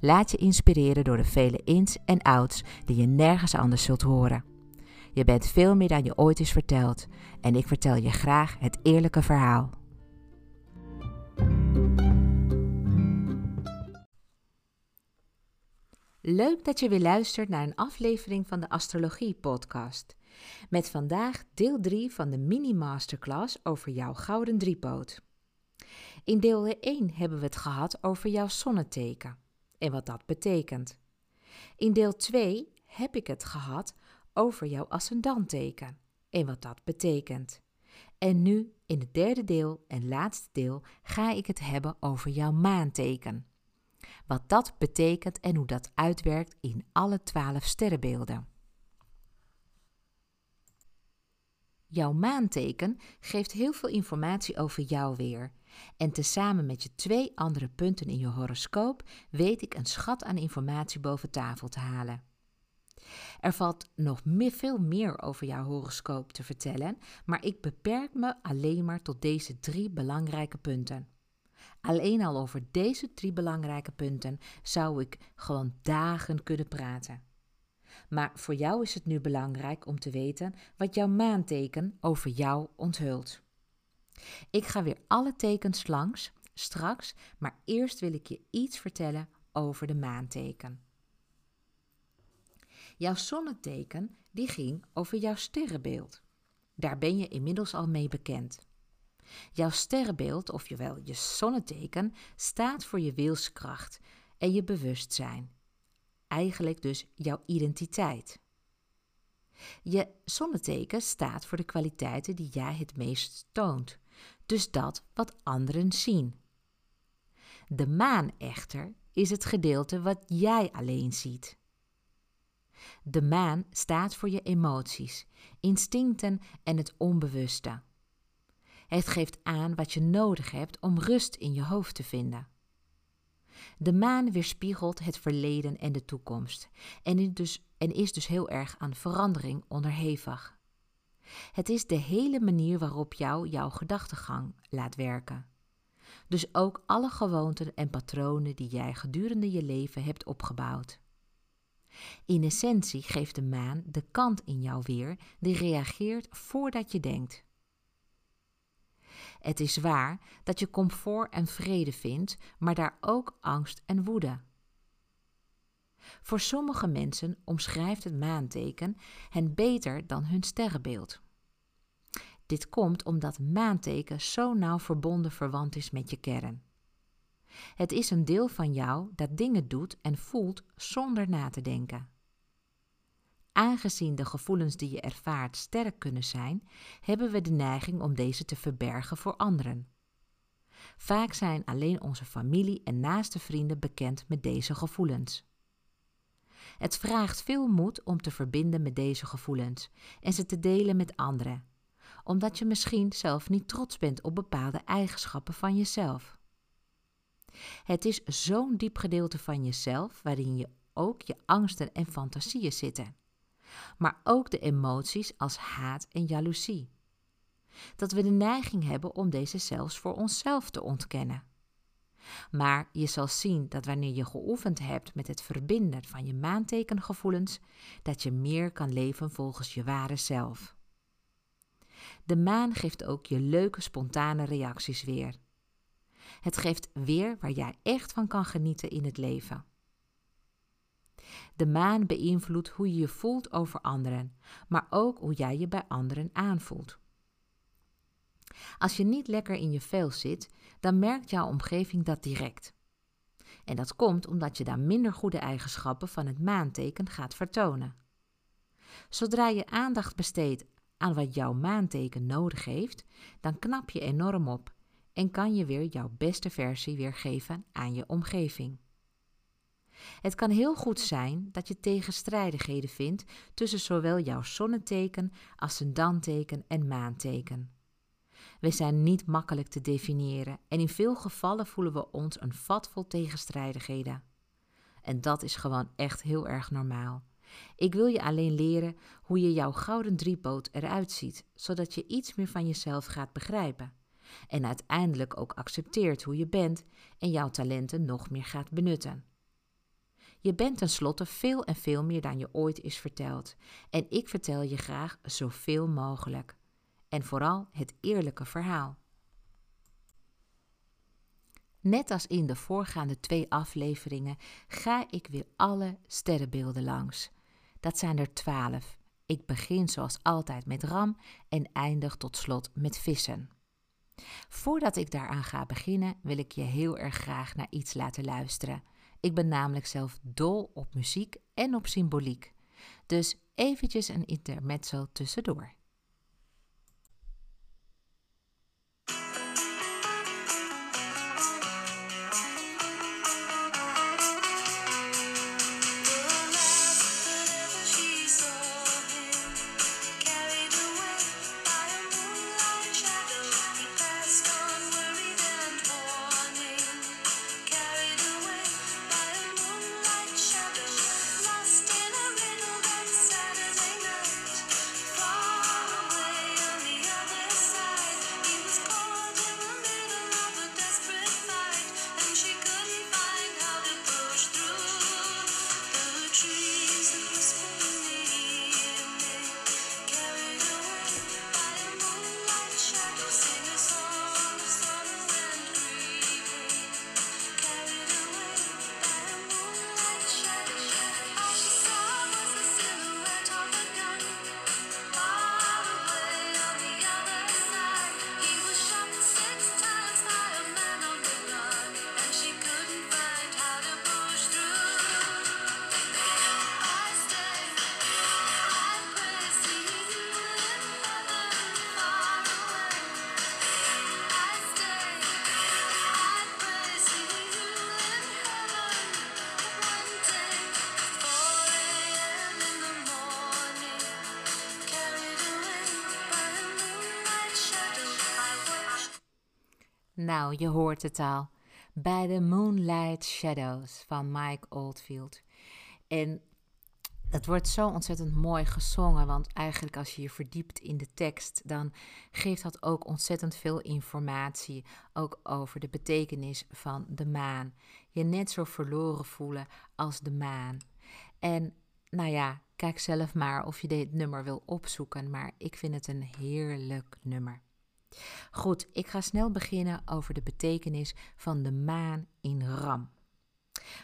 Laat je inspireren door de vele ins en outs die je nergens anders zult horen. Je bent veel meer dan je ooit is verteld en ik vertel je graag het eerlijke verhaal. Leuk dat je weer luistert naar een aflevering van de Astrologie Podcast. Met vandaag deel 3 van de mini-masterclass over jouw gouden driepoot. In deel 1 hebben we het gehad over jouw zonneteken en wat dat betekent. In deel 2 heb ik het gehad over jouw ascendanteken en wat dat betekent. En nu, in het derde deel en laatste deel, ga ik het hebben over jouw maanteken. Wat dat betekent en hoe dat uitwerkt in alle twaalf sterrenbeelden. Jouw maanteken geeft heel veel informatie over jou weer. En tezamen met je twee andere punten in je horoscoop weet ik een schat aan informatie boven tafel te halen. Er valt nog veel meer over jouw horoscoop te vertellen, maar ik beperk me alleen maar tot deze drie belangrijke punten. Alleen al over deze drie belangrijke punten zou ik gewoon dagen kunnen praten. Maar voor jou is het nu belangrijk om te weten wat jouw maanteken over jou onthult. Ik ga weer alle tekens langs straks, maar eerst wil ik je iets vertellen over de maanteken. Jouw zonneteken die ging over jouw sterrenbeeld. Daar ben je inmiddels al mee bekend. Jouw sterrenbeeld, of jawel je zonneteken, staat voor je wilskracht en je bewustzijn. Eigenlijk dus jouw identiteit. Je zonneteken staat voor de kwaliteiten die jij het meest toont, dus dat wat anderen zien. De maan echter is het gedeelte wat jij alleen ziet. De maan staat voor je emoties, instincten en het onbewuste. Het geeft aan wat je nodig hebt om rust in je hoofd te vinden. De maan weerspiegelt het verleden en de toekomst en is dus, en is dus heel erg aan verandering onderhevig. Het is de hele manier waarop jou jouw gedachtegang laat werken. Dus ook alle gewoonten en patronen die jij gedurende je leven hebt opgebouwd. In essentie geeft de maan de kant in jou weer die reageert voordat je denkt. Het is waar dat je comfort en vrede vindt, maar daar ook angst en woede. Voor sommige mensen omschrijft het maanteken hen beter dan hun sterrenbeeld. Dit komt omdat maanteken zo nauw verbonden verwant is met je kern. Het is een deel van jou dat dingen doet en voelt zonder na te denken. Aangezien de gevoelens die je ervaart sterk kunnen zijn, hebben we de neiging om deze te verbergen voor anderen. Vaak zijn alleen onze familie en naaste vrienden bekend met deze gevoelens. Het vraagt veel moed om te verbinden met deze gevoelens en ze te delen met anderen, omdat je misschien zelf niet trots bent op bepaalde eigenschappen van jezelf. Het is zo'n diep gedeelte van jezelf waarin je ook je angsten en fantasieën zitten, maar ook de emoties als haat en jaloezie. Dat we de neiging hebben om deze zelfs voor onszelf te ontkennen. Maar je zal zien dat wanneer je geoefend hebt met het verbinden van je maantekengevoelens, dat je meer kan leven volgens je ware zelf. De maan geeft ook je leuke spontane reacties weer. Het geeft weer waar jij echt van kan genieten in het leven. De maan beïnvloedt hoe je je voelt over anderen, maar ook hoe jij je bij anderen aanvoelt. Als je niet lekker in je vel zit, dan merkt jouw omgeving dat direct. En dat komt omdat je dan minder goede eigenschappen van het maanteken gaat vertonen. Zodra je aandacht besteedt aan wat jouw maanteken nodig heeft, dan knap je enorm op en kan je weer jouw beste versie weergeven aan je omgeving. Het kan heel goed zijn dat je tegenstrijdigheden vindt tussen zowel jouw zonneteken, ascendanteken en maanteken. We zijn niet makkelijk te definiëren en in veel gevallen voelen we ons een vat vol tegenstrijdigheden. En dat is gewoon echt heel erg normaal. Ik wil je alleen leren hoe je jouw gouden driepoot eruit ziet, zodat je iets meer van jezelf gaat begrijpen. En uiteindelijk ook accepteert hoe je bent en jouw talenten nog meer gaat benutten. Je bent tenslotte veel en veel meer dan je ooit is verteld. En ik vertel je graag zoveel mogelijk en vooral het eerlijke verhaal. Net als in de voorgaande twee afleveringen ga ik weer alle sterrenbeelden langs. Dat zijn er twaalf. Ik begin zoals altijd met ram en eindig tot slot met vissen. Voordat ik daaraan ga beginnen, wil ik je heel erg graag naar iets laten luisteren. Ik ben namelijk zelf dol op muziek en op symboliek. Dus eventjes een intermezzo tussendoor. Je hoort het al. By the Moonlight Shadows van Mike Oldfield. En het wordt zo ontzettend mooi gezongen, want eigenlijk als je je verdiept in de tekst, dan geeft dat ook ontzettend veel informatie, ook over de betekenis van de maan. Je net zo verloren voelen als de maan. En nou ja, kijk zelf maar of je dit nummer wil opzoeken, maar ik vind het een heerlijk nummer. Goed, ik ga snel beginnen over de betekenis van de maan in Ram.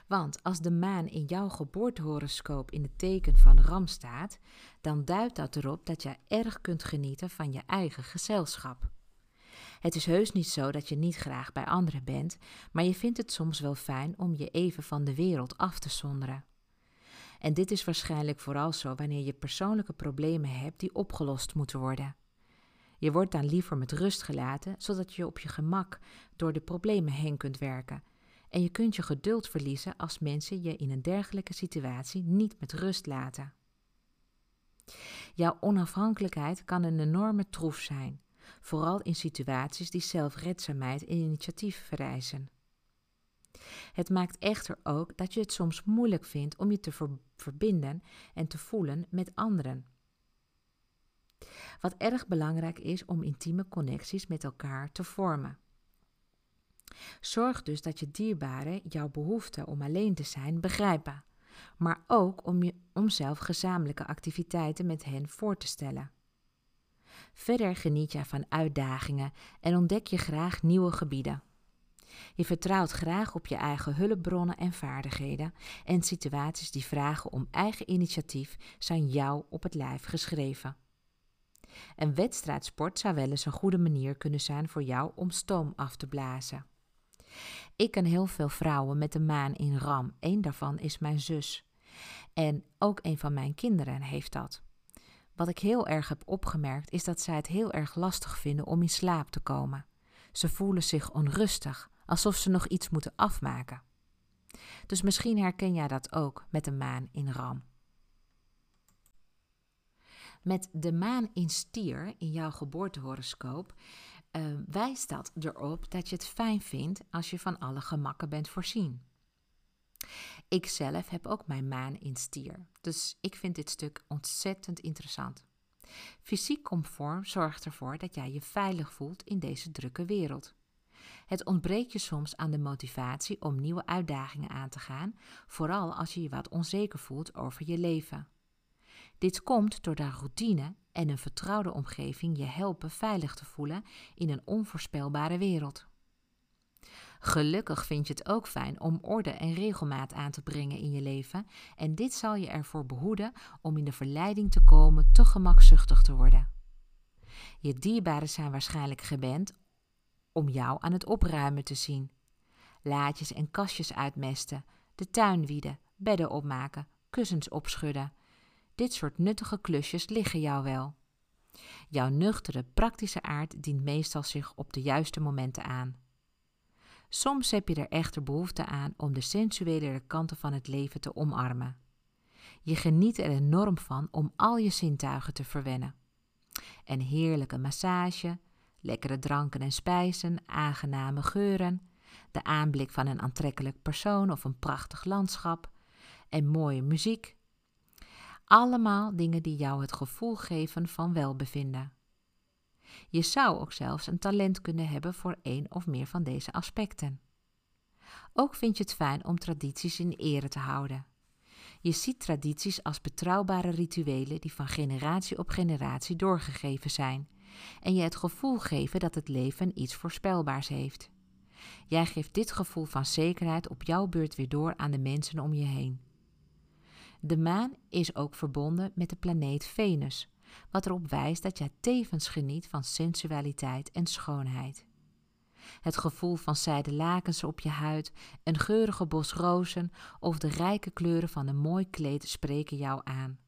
Want als de maan in jouw geboortehoroscoop in het teken van Ram staat, dan duidt dat erop dat je erg kunt genieten van je eigen gezelschap. Het is heus niet zo dat je niet graag bij anderen bent, maar je vindt het soms wel fijn om je even van de wereld af te zonderen. En dit is waarschijnlijk vooral zo wanneer je persoonlijke problemen hebt die opgelost moeten worden. Je wordt dan liever met rust gelaten, zodat je op je gemak door de problemen heen kunt werken. En je kunt je geduld verliezen als mensen je in een dergelijke situatie niet met rust laten. Jouw onafhankelijkheid kan een enorme troef zijn, vooral in situaties die zelfredzaamheid en initiatief vereisen. Het maakt echter ook dat je het soms moeilijk vindt om je te verbinden en te voelen met anderen. Wat erg belangrijk is om intieme connecties met elkaar te vormen. Zorg dus dat je dierbaren jouw behoefte om alleen te zijn begrijpen, maar ook om, je, om zelf gezamenlijke activiteiten met hen voor te stellen. Verder geniet je van uitdagingen en ontdek je graag nieuwe gebieden. Je vertrouwt graag op je eigen hulpbronnen en vaardigheden en situaties die vragen om eigen initiatief zijn jou op het lijf geschreven. Een wedstrijdsport zou wel eens een goede manier kunnen zijn voor jou om stoom af te blazen. Ik ken heel veel vrouwen met de maan in ram. Eén daarvan is mijn zus. En ook een van mijn kinderen heeft dat. Wat ik heel erg heb opgemerkt is dat zij het heel erg lastig vinden om in slaap te komen. Ze voelen zich onrustig, alsof ze nog iets moeten afmaken. Dus misschien herken jij dat ook met de maan in ram. Met de maan in stier in jouw geboortehoroscoop uh, wijst dat erop dat je het fijn vindt als je van alle gemakken bent voorzien. Ik zelf heb ook mijn maan in stier, dus ik vind dit stuk ontzettend interessant. Fysiek comfort zorgt ervoor dat jij je veilig voelt in deze drukke wereld. Het ontbreekt je soms aan de motivatie om nieuwe uitdagingen aan te gaan, vooral als je je wat onzeker voelt over je leven. Dit komt doordat routine en een vertrouwde omgeving je helpen veilig te voelen in een onvoorspelbare wereld. Gelukkig vind je het ook fijn om orde en regelmaat aan te brengen in je leven en dit zal je ervoor behoeden om in de verleiding te komen te gemakzuchtig te worden. Je dierbaren zijn waarschijnlijk gewend om jou aan het opruimen te zien. Laadjes en kastjes uitmesten, de tuin wieden, bedden opmaken, kussens opschudden. Dit soort nuttige klusjes liggen jou wel. Jouw nuchtere, praktische aard dient meestal zich op de juiste momenten aan. Soms heb je er echter behoefte aan om de sensuele kanten van het leven te omarmen. Je geniet er enorm van om al je zintuigen te verwennen. Een heerlijke massage, lekkere dranken en spijzen, aangename geuren, de aanblik van een aantrekkelijk persoon of een prachtig landschap en mooie muziek. Allemaal dingen die jou het gevoel geven van welbevinden. Je zou ook zelfs een talent kunnen hebben voor één of meer van deze aspecten. Ook vind je het fijn om tradities in ere te houden. Je ziet tradities als betrouwbare rituelen die van generatie op generatie doorgegeven zijn en je het gevoel geven dat het leven iets voorspelbaars heeft. Jij geeft dit gevoel van zekerheid op jouw beurt weer door aan de mensen om je heen. De maan is ook verbonden met de planeet Venus, wat erop wijst dat jij tevens geniet van sensualiteit en schoonheid. Het gevoel van zijde lakens op je huid, een geurige bos rozen of de rijke kleuren van een mooi kleed spreken jou aan.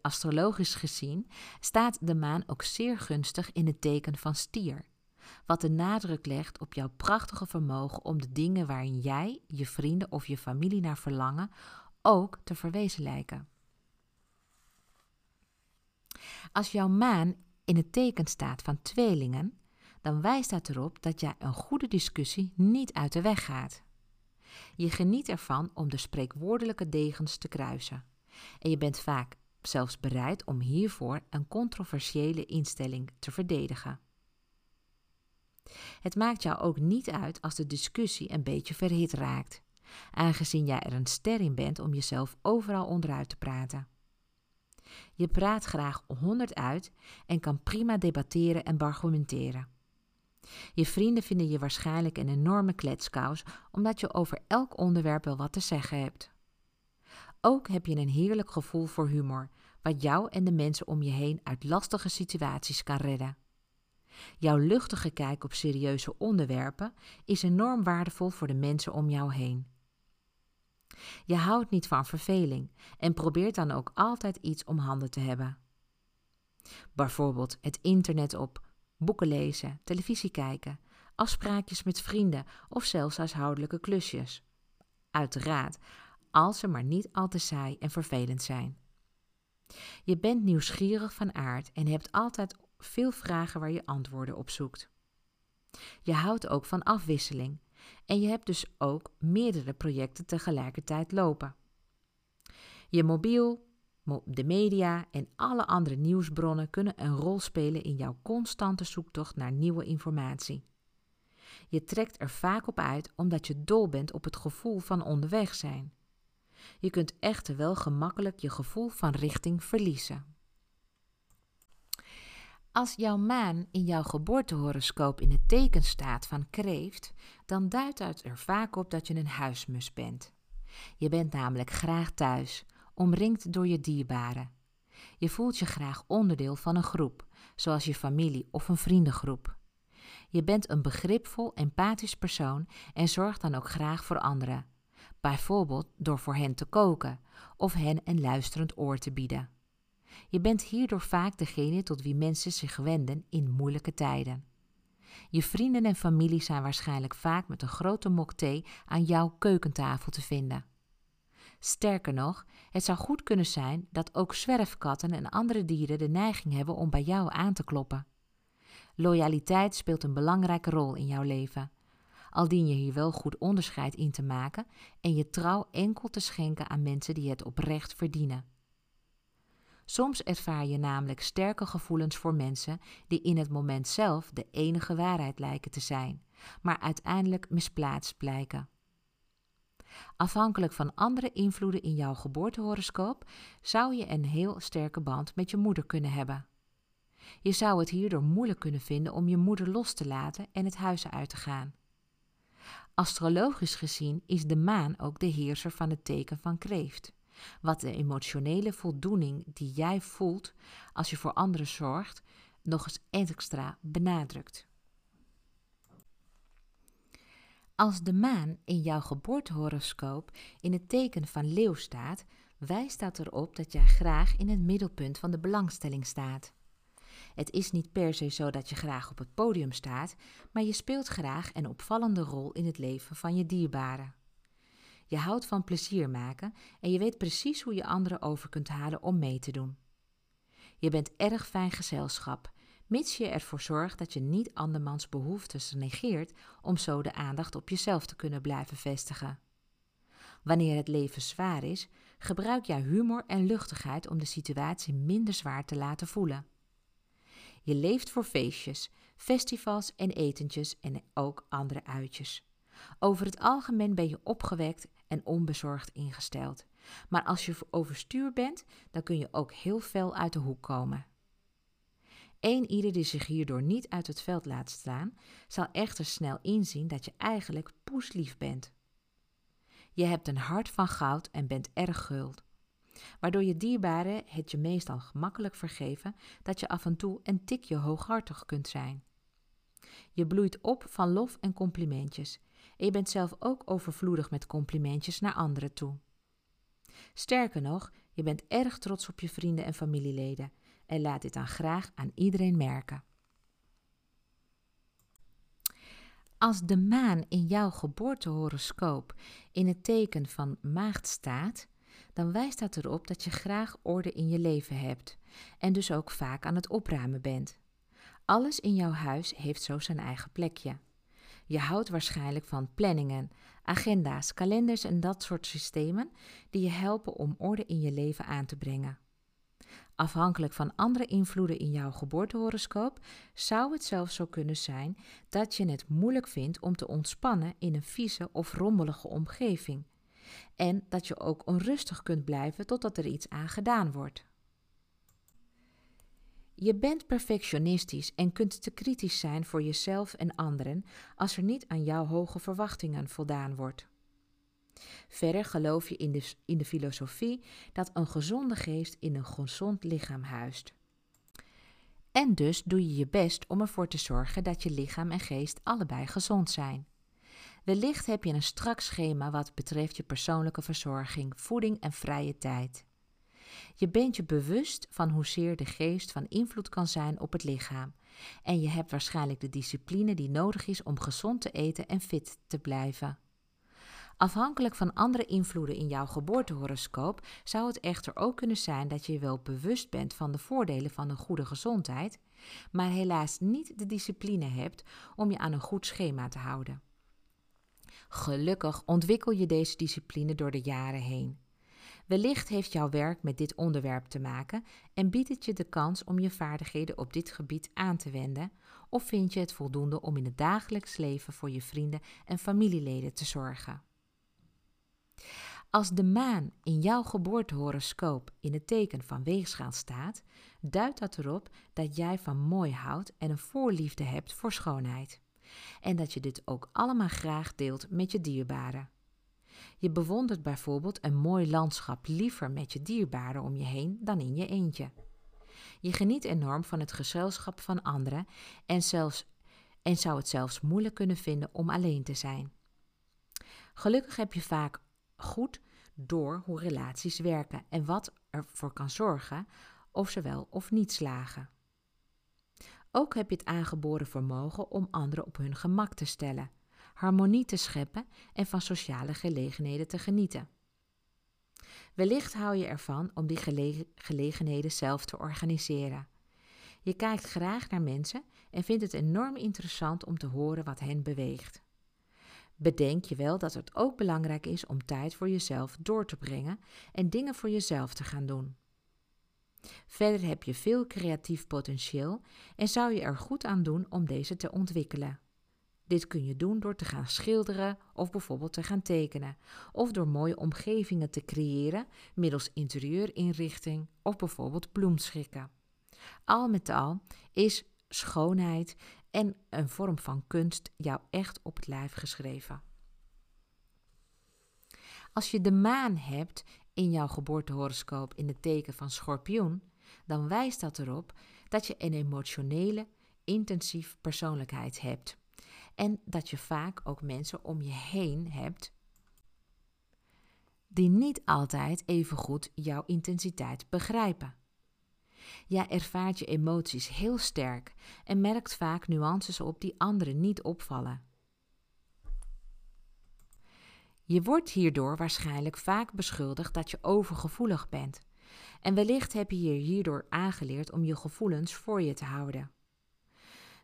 astrologisch gezien staat de maan ook zeer gunstig in het teken van stier, wat de nadruk legt op jouw prachtige vermogen om de dingen waarin jij, je vrienden of je familie naar verlangen, ook te verwezenlijken. Als jouw maan in het teken staat van tweelingen, dan wijst dat erop dat jij een goede discussie niet uit de weg gaat. Je geniet ervan om de spreekwoordelijke degens te kruisen. En je bent vaak zelfs bereid om hiervoor een controversiële instelling te verdedigen. Het maakt jou ook niet uit als de discussie een beetje verhit raakt, aangezien jij er een ster in bent om jezelf overal onderuit te praten. Je praat graag honderd uit en kan prima debatteren en argumenteren. Je vrienden vinden je waarschijnlijk een enorme kletskous, omdat je over elk onderwerp wel wat te zeggen hebt. Ook heb je een heerlijk gevoel voor humor, wat jou en de mensen om je heen uit lastige situaties kan redden. Jouw luchtige kijk op serieuze onderwerpen is enorm waardevol voor de mensen om jou heen. Je houdt niet van verveling en probeert dan ook altijd iets om handen te hebben. Bijvoorbeeld het internet op, boeken lezen, televisie kijken, afspraakjes met vrienden of zelfs huishoudelijke klusjes. Uiteraard, als ze maar niet al te saai en vervelend zijn. Je bent nieuwsgierig van aard en hebt altijd veel vragen waar je antwoorden op zoekt. Je houdt ook van afwisseling en je hebt dus ook meerdere projecten tegelijkertijd lopen. Je mobiel, de media en alle andere nieuwsbronnen kunnen een rol spelen in jouw constante zoektocht naar nieuwe informatie. Je trekt er vaak op uit omdat je dol bent op het gevoel van onderweg zijn. Je kunt echter wel gemakkelijk je gevoel van richting verliezen. Als jouw maan in jouw geboortehoroscoop in het teken staat van kreeft, dan duidt het er vaak op dat je een huismus bent. Je bent namelijk graag thuis, omringd door je dierbaren. Je voelt je graag onderdeel van een groep, zoals je familie of een vriendengroep. Je bent een begripvol, empathisch persoon en zorgt dan ook graag voor anderen. Bijvoorbeeld door voor hen te koken of hen een luisterend oor te bieden. Je bent hierdoor vaak degene tot wie mensen zich wenden in moeilijke tijden. Je vrienden en familie zijn waarschijnlijk vaak met een grote mok thee aan jouw keukentafel te vinden. Sterker nog, het zou goed kunnen zijn dat ook zwerfkatten en andere dieren de neiging hebben om bij jou aan te kloppen. Loyaliteit speelt een belangrijke rol in jouw leven. Al dien je hier wel goed onderscheid in te maken en je trouw enkel te schenken aan mensen die het oprecht verdienen. Soms ervaar je namelijk sterke gevoelens voor mensen die in het moment zelf de enige waarheid lijken te zijn, maar uiteindelijk misplaatst blijken. Afhankelijk van andere invloeden in jouw geboortehoroscoop zou je een heel sterke band met je moeder kunnen hebben. Je zou het hierdoor moeilijk kunnen vinden om je moeder los te laten en het huis uit te gaan. Astrologisch gezien is de maan ook de heerser van het teken van kreeft, wat de emotionele voldoening die jij voelt als je voor anderen zorgt, nog eens extra benadrukt. Als de maan in jouw geboortehoroscoop in het teken van leeuw staat, wijst dat erop dat jij graag in het middelpunt van de belangstelling staat. Het is niet per se zo dat je graag op het podium staat, maar je speelt graag een opvallende rol in het leven van je dierbaren. Je houdt van plezier maken en je weet precies hoe je anderen over kunt halen om mee te doen. Je bent erg fijn gezelschap, mits je ervoor zorgt dat je niet andermans behoeftes negeert om zo de aandacht op jezelf te kunnen blijven vestigen. Wanneer het leven zwaar is, gebruik jij humor en luchtigheid om de situatie minder zwaar te laten voelen. Je leeft voor feestjes, festivals en etentjes en ook andere uitjes. Over het algemeen ben je opgewekt en onbezorgd ingesteld. Maar als je overstuur bent, dan kun je ook heel fel uit de hoek komen. Eén ieder die zich hierdoor niet uit het veld laat staan, zal echter snel inzien dat je eigenlijk poeslief bent. Je hebt een hart van goud en bent erg guld waardoor je dierbaren het je meestal gemakkelijk vergeven dat je af en toe een tikje hooghartig kunt zijn. Je bloeit op van lof en complimentjes je bent zelf ook overvloedig met complimentjes naar anderen toe. Sterker nog, je bent erg trots op je vrienden en familieleden en laat dit dan graag aan iedereen merken. Als de maan in jouw geboortehoroscoop in het teken van maagd staat, dan wijst dat erop dat je graag orde in je leven hebt en dus ook vaak aan het opruimen bent. Alles in jouw huis heeft zo zijn eigen plekje. Je houdt waarschijnlijk van planningen, agenda's, kalenders en dat soort systemen die je helpen om orde in je leven aan te brengen. Afhankelijk van andere invloeden in jouw geboortehoroscoop zou het zelfs zo kunnen zijn dat je het moeilijk vindt om te ontspannen in een vieze of rommelige omgeving en dat je ook onrustig kunt blijven totdat er iets aan gedaan wordt. Je bent perfectionistisch en kunt te kritisch zijn voor jezelf en anderen als er niet aan jouw hoge verwachtingen voldaan wordt. Verder geloof je in de, in de filosofie dat een gezonde geest in een gezond lichaam huist. En dus doe je je best om ervoor te zorgen dat je lichaam en geest allebei gezond zijn. Wellicht heb je een strak schema wat betreft je persoonlijke verzorging, voeding en vrije tijd. Je bent je bewust van hoezeer de geest van invloed kan zijn op het lichaam. En je hebt waarschijnlijk de discipline die nodig is om gezond te eten en fit te blijven. Afhankelijk van andere invloeden in jouw geboortehoroscoop zou het echter ook kunnen zijn dat je wel bewust bent van de voordelen van een goede gezondheid, maar helaas niet de discipline hebt om je aan een goed schema te houden. Gelukkig ontwikkel je deze discipline door de jaren heen. Wellicht heeft jouw werk met dit onderwerp te maken en biedt het je de kans om je vaardigheden op dit gebied aan te wenden, of vind je het voldoende om in het dagelijks leven voor je vrienden en familieleden te zorgen. Als de maan in jouw geboortehoroscoop in het teken van weegschaal staat, duidt dat erop dat jij van mooi houdt en een voorliefde hebt voor schoonheid. En dat je dit ook allemaal graag deelt met je dierbaren. Je bewondert bijvoorbeeld een mooi landschap liever met je dierbaren om je heen dan in je eentje. Je geniet enorm van het gezelschap van anderen en, zelfs, en zou het zelfs moeilijk kunnen vinden om alleen te zijn. Gelukkig heb je vaak goed door hoe relaties werken en wat ervoor kan zorgen of ze wel of niet slagen. Ook heb je het aangeboren vermogen om anderen op hun gemak te stellen, harmonie te scheppen en van sociale gelegenheden te genieten. Wellicht hou je ervan om die gelegenheden zelf te organiseren. Je kijkt graag naar mensen en vindt het enorm interessant om te horen wat hen beweegt. Bedenk je wel dat het ook belangrijk is om tijd voor jezelf door te brengen en dingen voor jezelf te gaan doen. Verder heb je veel creatief potentieel en zou je er goed aan doen om deze te ontwikkelen. Dit kun je doen door te gaan schilderen of bijvoorbeeld te gaan tekenen, of door mooie omgevingen te creëren middels interieurinrichting of bijvoorbeeld bloemschikken. Al met al is schoonheid en een vorm van kunst jou echt op het lijf geschreven. Als je de maan hebt in jouw geboortehoroscoop in het teken van schorpioen, dan wijst dat erop dat je een emotionele, intensief persoonlijkheid hebt. En dat je vaak ook mensen om je heen hebt die niet altijd even goed jouw intensiteit begrijpen. Jij ervaart je emoties heel sterk en merkt vaak nuances op die anderen niet opvallen. Je wordt hierdoor waarschijnlijk vaak beschuldigd dat je overgevoelig bent. En wellicht heb je je hierdoor aangeleerd om je gevoelens voor je te houden.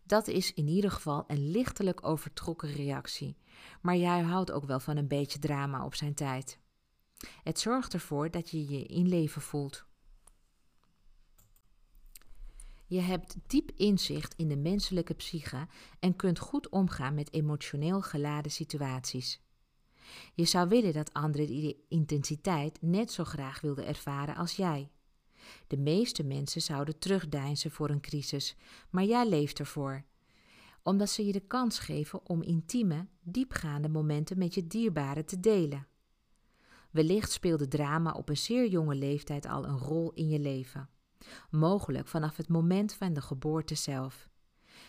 Dat is in ieder geval een lichtelijk overtrokken reactie, maar jij houdt ook wel van een beetje drama op zijn tijd. Het zorgt ervoor dat je je in leven voelt. Je hebt diep inzicht in de menselijke psyche en kunt goed omgaan met emotioneel geladen situaties. Je zou willen dat anderen die intensiteit net zo graag wilden ervaren als jij. De meeste mensen zouden terugdeinzen voor een crisis, maar jij leeft ervoor. Omdat ze je de kans geven om intieme, diepgaande momenten met je dierbaren te delen. Wellicht speelde drama op een zeer jonge leeftijd al een rol in je leven. Mogelijk vanaf het moment van de geboorte zelf.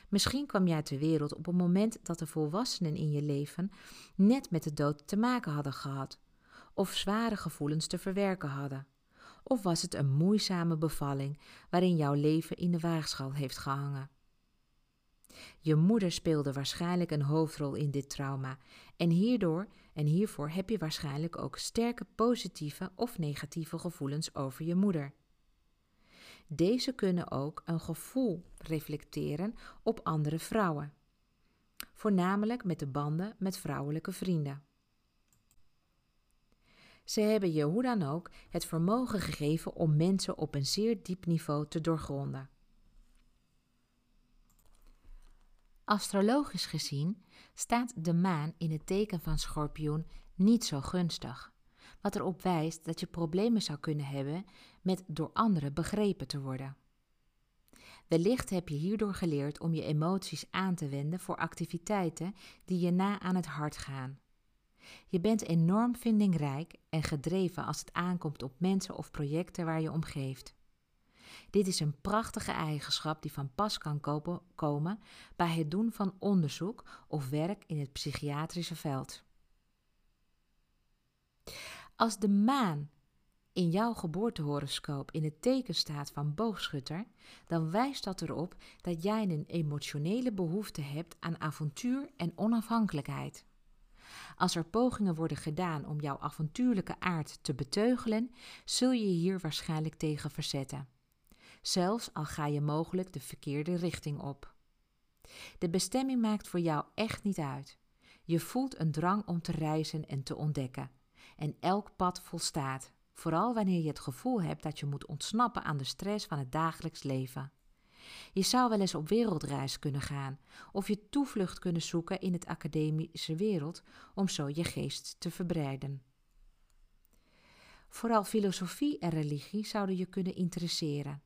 Misschien kwam jij ter wereld op een moment dat de volwassenen in je leven net met de dood te maken hadden gehad, of zware gevoelens te verwerken hadden. Of was het een moeizame bevalling waarin jouw leven in de waagschaal heeft gehangen? Je moeder speelde waarschijnlijk een hoofdrol in dit trauma en hierdoor en hiervoor heb je waarschijnlijk ook sterke positieve of negatieve gevoelens over je moeder. Deze kunnen ook een gevoel reflecteren op andere vrouwen, voornamelijk met de banden met vrouwelijke vrienden. Ze hebben je hoe dan ook het vermogen gegeven om mensen op een zeer diep niveau te doorgronden. Astrologisch gezien staat de maan in het teken van schorpioen niet zo gunstig wat erop wijst dat je problemen zou kunnen hebben met door anderen begrepen te worden. Wellicht heb je hierdoor geleerd om je emoties aan te wenden voor activiteiten die je na aan het hart gaan. Je bent enorm vindingrijk en gedreven als het aankomt op mensen of projecten waar je om geeft. Dit is een prachtige eigenschap die van pas kan komen bij het doen van onderzoek of werk in het psychiatrische veld. Als de maan in jouw geboortehoroscoop in het teken staat van boogschutter, dan wijst dat erop dat jij een emotionele behoefte hebt aan avontuur en onafhankelijkheid. Als er pogingen worden gedaan om jouw avontuurlijke aard te beteugelen, zul je hier waarschijnlijk tegen verzetten. Zelfs al ga je mogelijk de verkeerde richting op. De bestemming maakt voor jou echt niet uit. Je voelt een drang om te reizen en te ontdekken. En elk pad volstaat, vooral wanneer je het gevoel hebt dat je moet ontsnappen aan de stress van het dagelijks leven. Je zou wel eens op wereldreis kunnen gaan of je toevlucht kunnen zoeken in het academische wereld om zo je geest te verbreiden. Vooral filosofie en religie zouden je kunnen interesseren.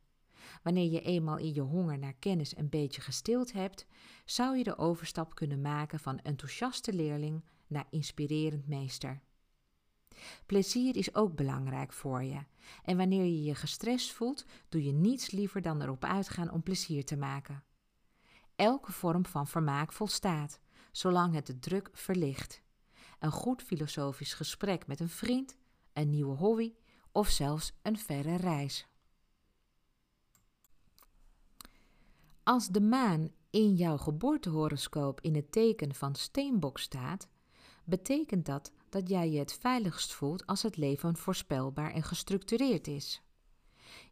Wanneer je eenmaal in je honger naar kennis een beetje gestild hebt, zou je de overstap kunnen maken van enthousiaste leerling naar inspirerend meester. Plezier is ook belangrijk voor je. En wanneer je je gestrest voelt, doe je niets liever dan erop uitgaan om plezier te maken. Elke vorm van vermaak volstaat, zolang het de druk verlicht. Een goed filosofisch gesprek met een vriend, een nieuwe hobby of zelfs een verre reis. Als de maan in jouw geboortehoroscoop in het teken van steenbok staat, betekent dat dat jij je het veiligst voelt als het leven voorspelbaar en gestructureerd is.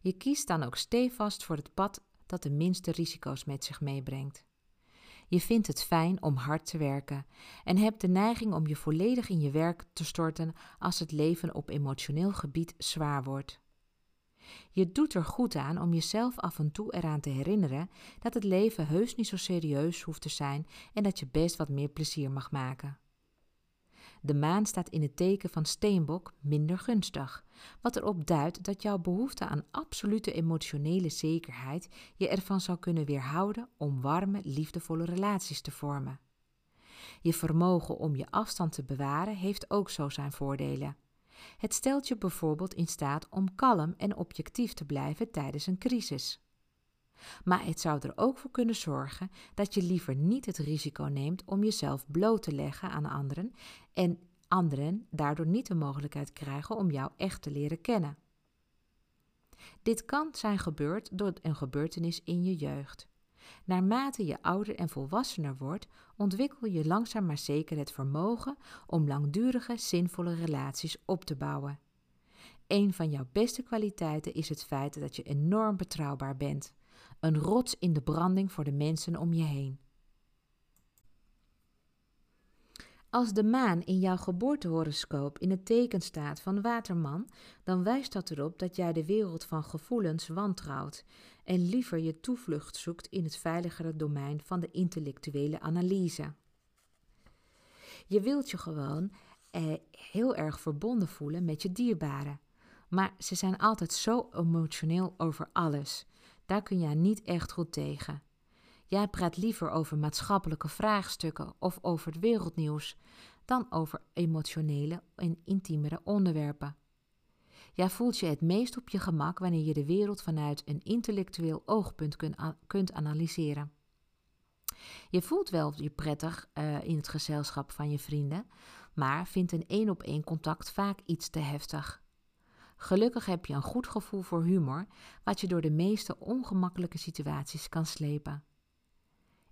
Je kiest dan ook stevast voor het pad dat de minste risico's met zich meebrengt. Je vindt het fijn om hard te werken en hebt de neiging om je volledig in je werk te storten als het leven op emotioneel gebied zwaar wordt. Je doet er goed aan om jezelf af en toe eraan te herinneren dat het leven heus niet zo serieus hoeft te zijn en dat je best wat meer plezier mag maken. De maan staat in het teken van steenbok minder gunstig, wat erop duidt dat jouw behoefte aan absolute emotionele zekerheid je ervan zou kunnen weerhouden om warme, liefdevolle relaties te vormen. Je vermogen om je afstand te bewaren heeft ook zo zijn voordelen. Het stelt je bijvoorbeeld in staat om kalm en objectief te blijven tijdens een crisis. Maar het zou er ook voor kunnen zorgen dat je liever niet het risico neemt om jezelf bloot te leggen aan anderen en anderen daardoor niet de mogelijkheid krijgen om jou echt te leren kennen. Dit kan zijn gebeurd door een gebeurtenis in je jeugd. Naarmate je ouder en volwassener wordt, ontwikkel je langzaam maar zeker het vermogen om langdurige, zinvolle relaties op te bouwen. Een van jouw beste kwaliteiten is het feit dat je enorm betrouwbaar bent een rots in de branding voor de mensen om je heen. Als de maan in jouw geboortehoroscoop in het teken staat van waterman, dan wijst dat erop dat jij de wereld van gevoelens wantrouwt en liever je toevlucht zoekt in het veiligere domein van de intellectuele analyse. Je wilt je gewoon eh, heel erg verbonden voelen met je dierbaren, maar ze zijn altijd zo emotioneel over alles. Daar kun jij niet echt goed tegen. Jij praat liever over maatschappelijke vraagstukken of over het wereldnieuws dan over emotionele en intiemere onderwerpen. Jij voelt je het meest op je gemak wanneer je de wereld vanuit een intellectueel oogpunt kunt analyseren. Je voelt wel je prettig uh, in het gezelschap van je vrienden, maar vindt een één op één contact vaak iets te heftig. Gelukkig heb je een goed gevoel voor humor, wat je door de meeste ongemakkelijke situaties kan slepen.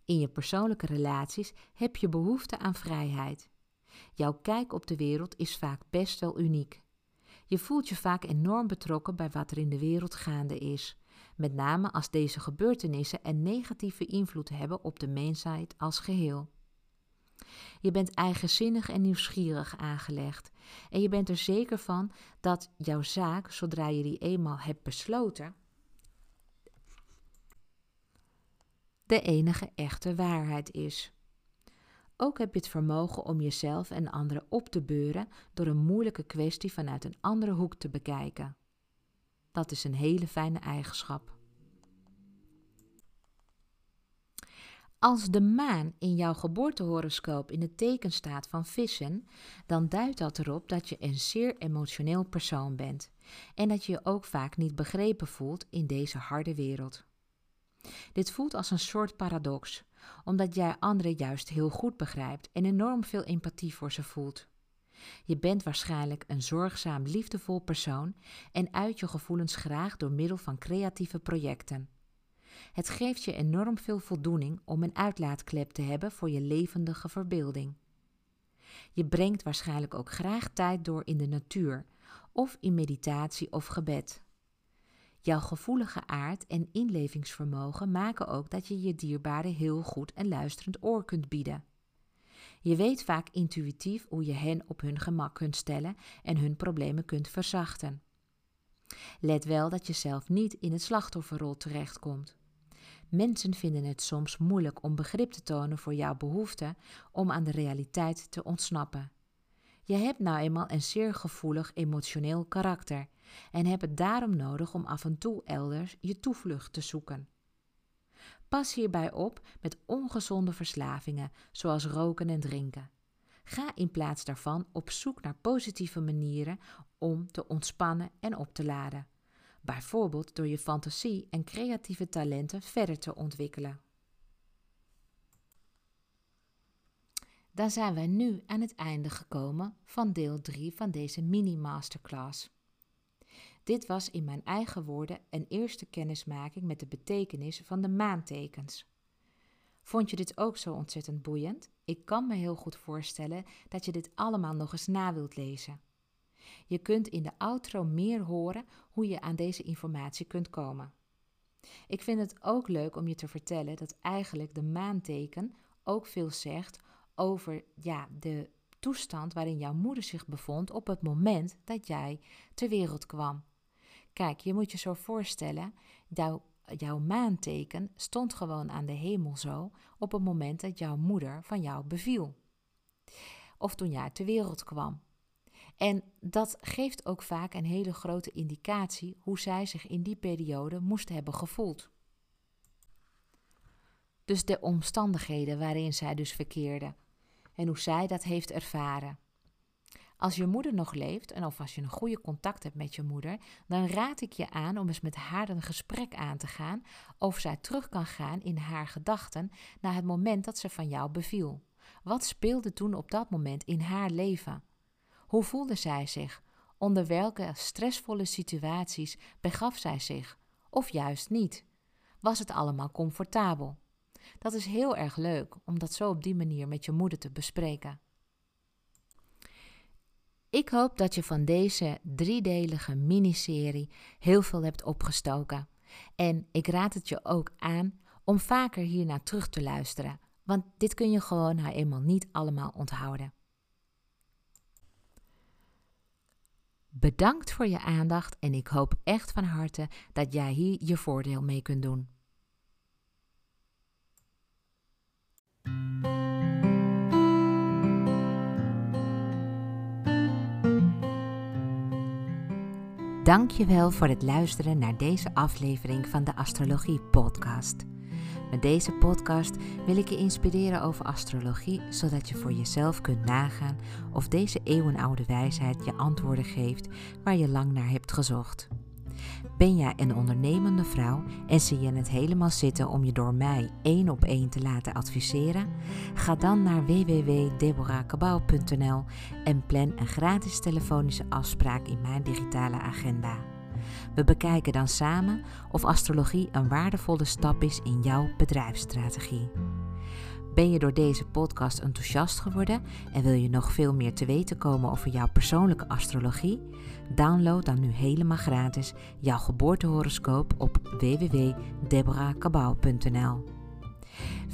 In je persoonlijke relaties heb je behoefte aan vrijheid. Jouw kijk op de wereld is vaak best wel uniek. Je voelt je vaak enorm betrokken bij wat er in de wereld gaande is, met name als deze gebeurtenissen een negatieve invloed hebben op de mensheid als geheel. Je bent eigenzinnig en nieuwsgierig aangelegd. En je bent er zeker van dat jouw zaak, zodra je die eenmaal hebt besloten, de enige echte waarheid is. Ook heb je het vermogen om jezelf en anderen op te beuren door een moeilijke kwestie vanuit een andere hoek te bekijken. Dat is een hele fijne eigenschap. Als de maan in jouw geboortehoroscoop in het teken staat van vissen, dan duidt dat erop dat je een zeer emotioneel persoon bent en dat je je ook vaak niet begrepen voelt in deze harde wereld. Dit voelt als een soort paradox, omdat jij anderen juist heel goed begrijpt en enorm veel empathie voor ze voelt. Je bent waarschijnlijk een zorgzaam, liefdevol persoon en uit je gevoelens graag door middel van creatieve projecten. Het geeft je enorm veel voldoening om een uitlaatklep te hebben voor je levendige verbeelding. Je brengt waarschijnlijk ook graag tijd door in de natuur of in meditatie of gebed. Jouw gevoelige aard en inlevingsvermogen maken ook dat je je dierbaren heel goed een luisterend oor kunt bieden. Je weet vaak intuïtief hoe je hen op hun gemak kunt stellen en hun problemen kunt verzachten. Let wel dat je zelf niet in het slachtofferrol terechtkomt. Mensen vinden het soms moeilijk om begrip te tonen voor jouw behoefte om aan de realiteit te ontsnappen. Je hebt nou eenmaal een zeer gevoelig emotioneel karakter en hebt het daarom nodig om af en toe elders je toevlucht te zoeken. Pas hierbij op met ongezonde verslavingen, zoals roken en drinken. Ga in plaats daarvan op zoek naar positieve manieren om te ontspannen en op te laden. Bijvoorbeeld door je fantasie en creatieve talenten verder te ontwikkelen. Dan zijn wij nu aan het einde gekomen van deel 3 van deze mini-masterclass. Dit was in mijn eigen woorden een eerste kennismaking met de betekenis van de maantekens. Vond je dit ook zo ontzettend boeiend? Ik kan me heel goed voorstellen dat je dit allemaal nog eens na wilt lezen. Je kunt in de outro meer horen hoe je aan deze informatie kunt komen. Ik vind het ook leuk om je te vertellen dat eigenlijk de maanteken ook veel zegt over ja, de toestand waarin jouw moeder zich bevond op het moment dat jij ter wereld kwam. Kijk, je moet je zo voorstellen, jouw, jouw maanteken stond gewoon aan de hemel zo op het moment dat jouw moeder van jou beviel. Of toen jij ter wereld kwam. En dat geeft ook vaak een hele grote indicatie hoe zij zich in die periode moest hebben gevoeld. Dus de omstandigheden waarin zij dus verkeerde en hoe zij dat heeft ervaren. Als je moeder nog leeft en of als je een goede contact hebt met je moeder, dan raad ik je aan om eens met haar een gesprek aan te gaan of zij terug kan gaan in haar gedachten naar het moment dat ze van jou beviel. Wat speelde toen op dat moment in haar leven? Hoe voelde zij zich? Onder welke stressvolle situaties begaf zij zich? Of juist niet? Was het allemaal comfortabel? Dat is heel erg leuk om dat zo op die manier met je moeder te bespreken. Ik hoop dat je van deze driedelige miniserie heel veel hebt opgestoken. En ik raad het je ook aan om vaker hiernaar terug te luisteren, want dit kun je gewoon nou eenmaal niet allemaal onthouden. Bedankt voor je aandacht en ik hoop echt van harte dat jij hier je voordeel mee kunt doen. Dankjewel voor het luisteren naar deze aflevering van de Astrologie Podcast. Met deze podcast wil ik je inspireren over astrologie, zodat je voor jezelf kunt nagaan of deze eeuwenoude wijsheid je antwoorden geeft waar je lang naar hebt gezocht. Ben jij een ondernemende vrouw en zie je het helemaal zitten om je door mij één op één te laten adviseren? Ga dan naar www.deborahkabau.nl en plan een gratis telefonische afspraak in mijn digitale agenda. We bekijken dan samen of astrologie een waardevolle stap is in jouw bedrijfsstrategie. Ben je door deze podcast enthousiast geworden en wil je nog veel meer te weten komen over jouw persoonlijke astrologie? Download dan nu helemaal gratis jouw geboortehoroscoop op www.deborahkabau.nl.